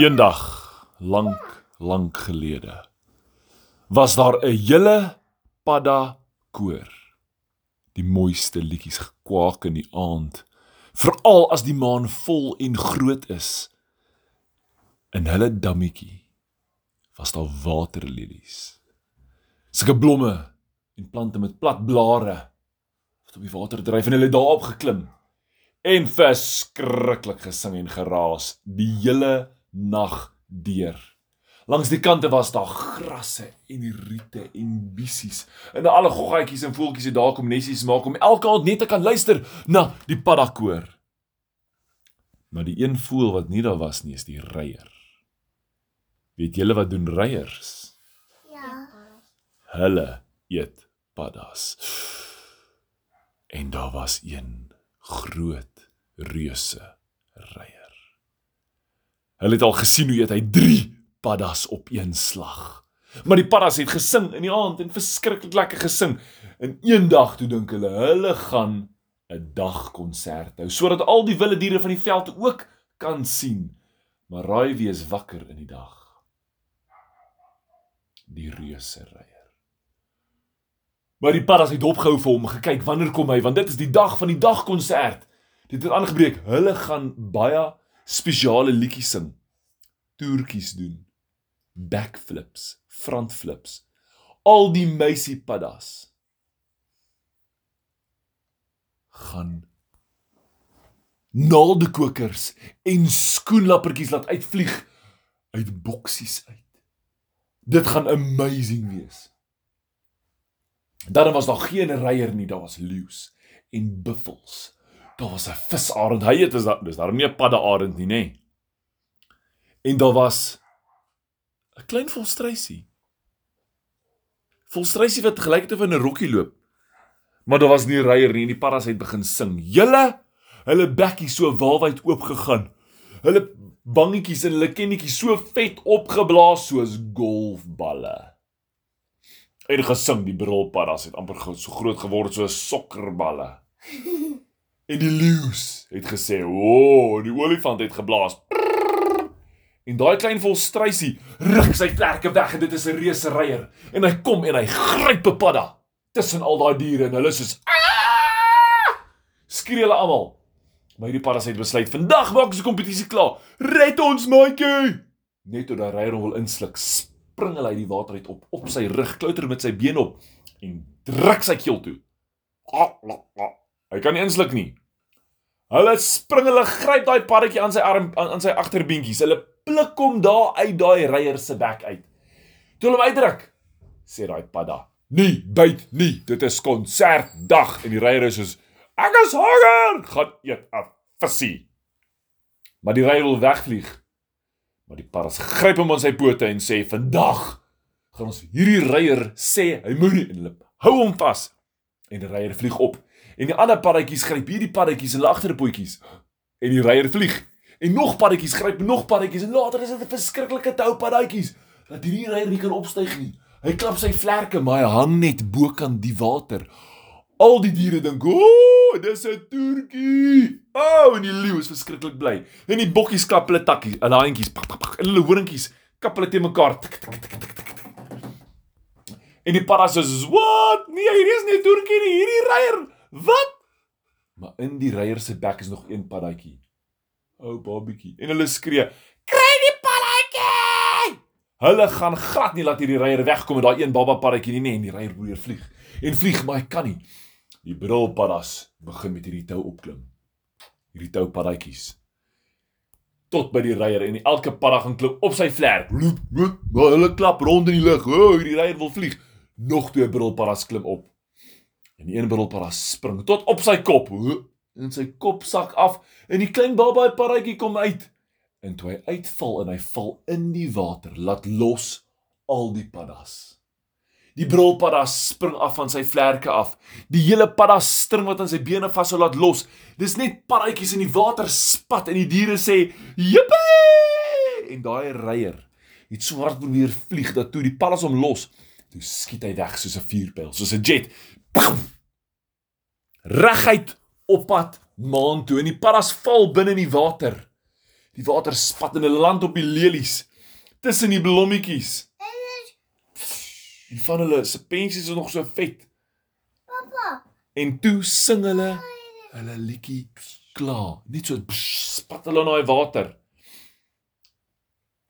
Eendag, lank, lank gelede, was daar 'n hele padda koor. Die mooiste liedjies gekwaak in die aand, veral as die maan vol en groot is. In hulle dammetjie was daar waterlelies. Sulke blomme en plante met plat blare wat op die water dryf en hulle daarop geklim en verskriklik gesing en geraas die hele nag deur. Langs die kante was daar grasse en riete en bissies. En alle goggaatjies en voeltjies het daar kom nessies maak om elke aand net te kan luister na die paddakoor. Maar die een voel wat nie daar was nie is die reier. Weet julle wat doen reiers? Ja. Hulle eet paddas. En daar was een groot reuse reier. Hulle het al gesien hoe eet hy 3 paddas op een slag. Maar die paddas het gesing in die aand en verskriklik lekker gesing. En eendag toe dink hulle, hulle gaan 'n dagkonsert hou sodat al die wilde diere van die veld ook kan sien. Maar raai wie is wakker in die dag? Die reuse reier. Maar die paddas het opgehou vir hom gekyk wanneer kom hy want dit is die dag van die dagkonsert. Dit het aangebreek. Hulle gaan baie spesiale liedjies sing. Toertjies doen. Backflips, frontflips. Al die meisie paddas gaan naaldekokers en skoenlappertjies laat uitvlieg uit boksies uit. Dit gaan amazing wees. Daar was nog geen reier nie, daar was leeu's en buffels. Daar was 'n visarend. Hy het is daar dis daar nie 'n paddearend nie, nê. En daar was 'n klein volstruisie. Volstruisie wat gelyk het of 'n rokkie loop. Maar daar was nie reier nie en die paddas het begin sing. Julle hulle bekkie so waalwyd oop gegaan. Hulle bangetjies en hulle kennetjies so vet opgeblaas soos golfballe. En gesing die brilpaddas het amper so groot geword soos sokkerballe. En die leeu's het gesê, "O, oh, die olifant het geblaas." En daai klein volstruisie ruk sy vlerke weg en dit is 'n reuse reier en hy kom en hy gryp 'n padda tussen al daai diere en hulle soos skree hulle almal. Maar hierdie paddas het besluit, "Vandag maak ons die kompetisie klaar. Red ons, maatjie!" Net toe daai reier hom wil insluk, spring hy uit die water uit op op sy rug, klouter met sy been op en druk sy keel toe. Hy kan nie insluk nie. Hulle spring, hulle gryp daai paddetjie aan sy arm aan, aan sy agterbeentjies. Hulle pluk hom daar uit daai reier se bek uit. Toe hulle hom uitdruk, sê daai padda: "Nee, byt nie. Dit is konsertdag." En die reier is soos: "Ek is honger. Gaan eet 'n visie." Maar die reier wil wegvlieg. Maar die paddas gryp hom aan sy pote en sê: "Vandag gaan ons hierdie reier sê hy moenie en hulle hou hom vas." En die reier vlieg op. En die ander paddetjies gryp hierdie paddetjies en hulle agterpotjies. En die reier vlieg. En nog paddetjies gryp nog paddetjies en later is dit 'n verskriklike tou paddetjies dat hierdie reier nie kan opstyg nie. Hy klap sy vlerke, maar hy hang net bokant die water. Al die diere dink, "O, oh, dis 'n toertjie." O, oh, en die leeu is verskriklik bly. En die bokkies klap hulle takkies, hulle pak, en hulle horingkies kap hulle te mekaar. Tik, tik, tik, tik, tik. En die paddas is, "Wat? Nee, hierdie is nie 'n toertjie nie, hierdie reier. Wat?" Maar in die reier se bek is nog een paddatjie. Ou babietjie. En hulle skree, "Kry die paddatjie!" Hulle gaan glad nie laat hierdie reier wegkom met daai een baba paddatjie nie, nee, en die reier probeer vlieg. En vlieg, maar hy kan nie. Die brilpaddas begin met hierdie tou opklim. Hierdie tou paddatjies. Tot by die reier en elke padda gaan klim op sy vlerk. Loop, loop, maar hulle klap rond in die lug. O, oh, hierdie reier wil vlieg. Nog twee brilpaddas klim op. En die een brilpadda spring tot op sy kop. En sy kop sak af en die klein baba paddatjie kom uit. En toe hy uitval en hy val in die water, laat los al die paddas. Die brilpadda spring af van sy vlerke af. Die hele padda string wat aan sy bene vashou laat los. Dis net paddatjies in die water spat en die diere sê: "Jippie!" En daai reier het so hard probeer vlieg dat toe die paddas hom los, toe skiet hy weg soos 'n vuurpyl, soos 'n jet. Reguit op pad maan toe en die paddas val binne in die water. Die water spat en hulle land op die lelies tussen die blommetjies. En van hulle se pensies is nog so vet. Papa. En toe sing hulle hulle liedjie klaar. Net so pss, spat hulle in daai water.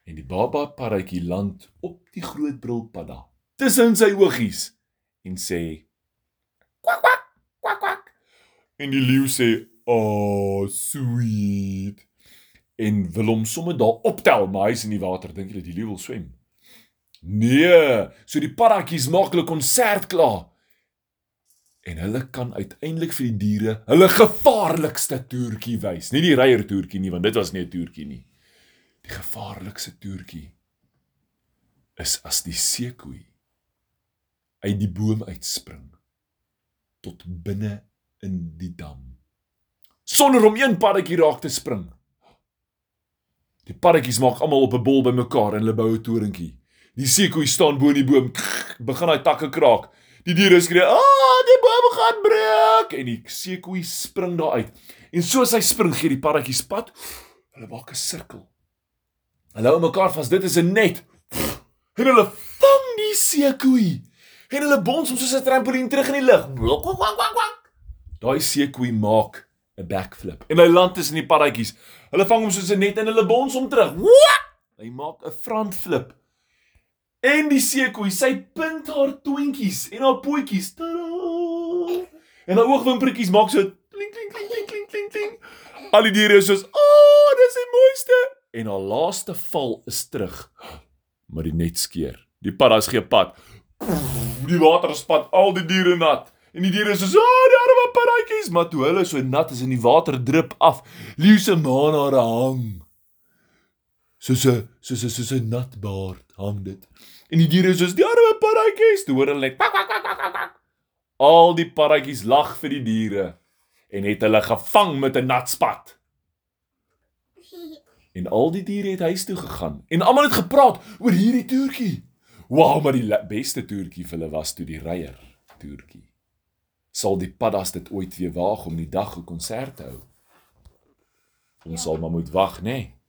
En die baba parretjie land op die groot brilpadda tussen sy oogies en sê kwak kwak kwak kwak. En die leeu sê, "Oh, sweet." En wil hom sommer daar optel, maar hy's in die water. Dink jy dat die leeu wil swem? Nee, so die paddatjies maak hulle konsert klaar. En hulle kan uiteindelik vir die diere hulle gevaarlikste toertjie wys. Nie die reier toertjie nie, want dit was nie 'n toertjie nie. Die gevaarlikste toertjie is as die seekoei uit die boom uitspring tot binne in die dam sonder om een paddatjie raak te spring. Die paddatjies maak almal op 'n bol bymekaar en hulle bou 'n torentjie. Die seekoei staan bo in die boom, begin hy takke kraak. Die diere skree, "Ah, die boom gaan breek!" En die seekoei spring daar uit. En soos hy spring, gee die paddatjies pad. Hulle maak 'n sirkel. Hulle hou mekaar vas. Dit is 'n net. En hulle vang die seekoei. En hulle bons hom soos 'n trampolien terug in die lug. Daai seekoei maak 'n backflip. En hy land tussen die paddatjies. Hulle vang hom soos 'n net en hulle bons hom terug. Hy maak 'n frontflip. En die seekoei, sy punt haar toentjies en haar pootjies. En haar oogwimpertjies maak so klink klink klink klink klink klink klink. Al die diere is soos, "O, oh, dis die mooiste." En haar laaste val is terug. Maar die net skeer. Die paddas gee pad. Die water spat al die diere nat. En die diere is so, "O, die arme paddatjies," maar toe hulle so nat is en die water drup af, leeu se maan haar hang. Soos 'n soos 'n soos 'n nat baard hang dit. En die diere soos die arme paddatjies, toe hoor hulle net kwak kwak kwak kwak kwak. Al die paddatjies lag vir die diere en het hulle gevang met 'n nat spat. En al die diere het huis toe gegaan en almal het gepraat oor hierdie toertjie. Wow, maar die beste toertjie vir hulle was toe die reier toertjie. Sal die paddas dit ooit weer waag om die dag 'n konsert te hou? Ons sal maar moet wag, nê? Nee?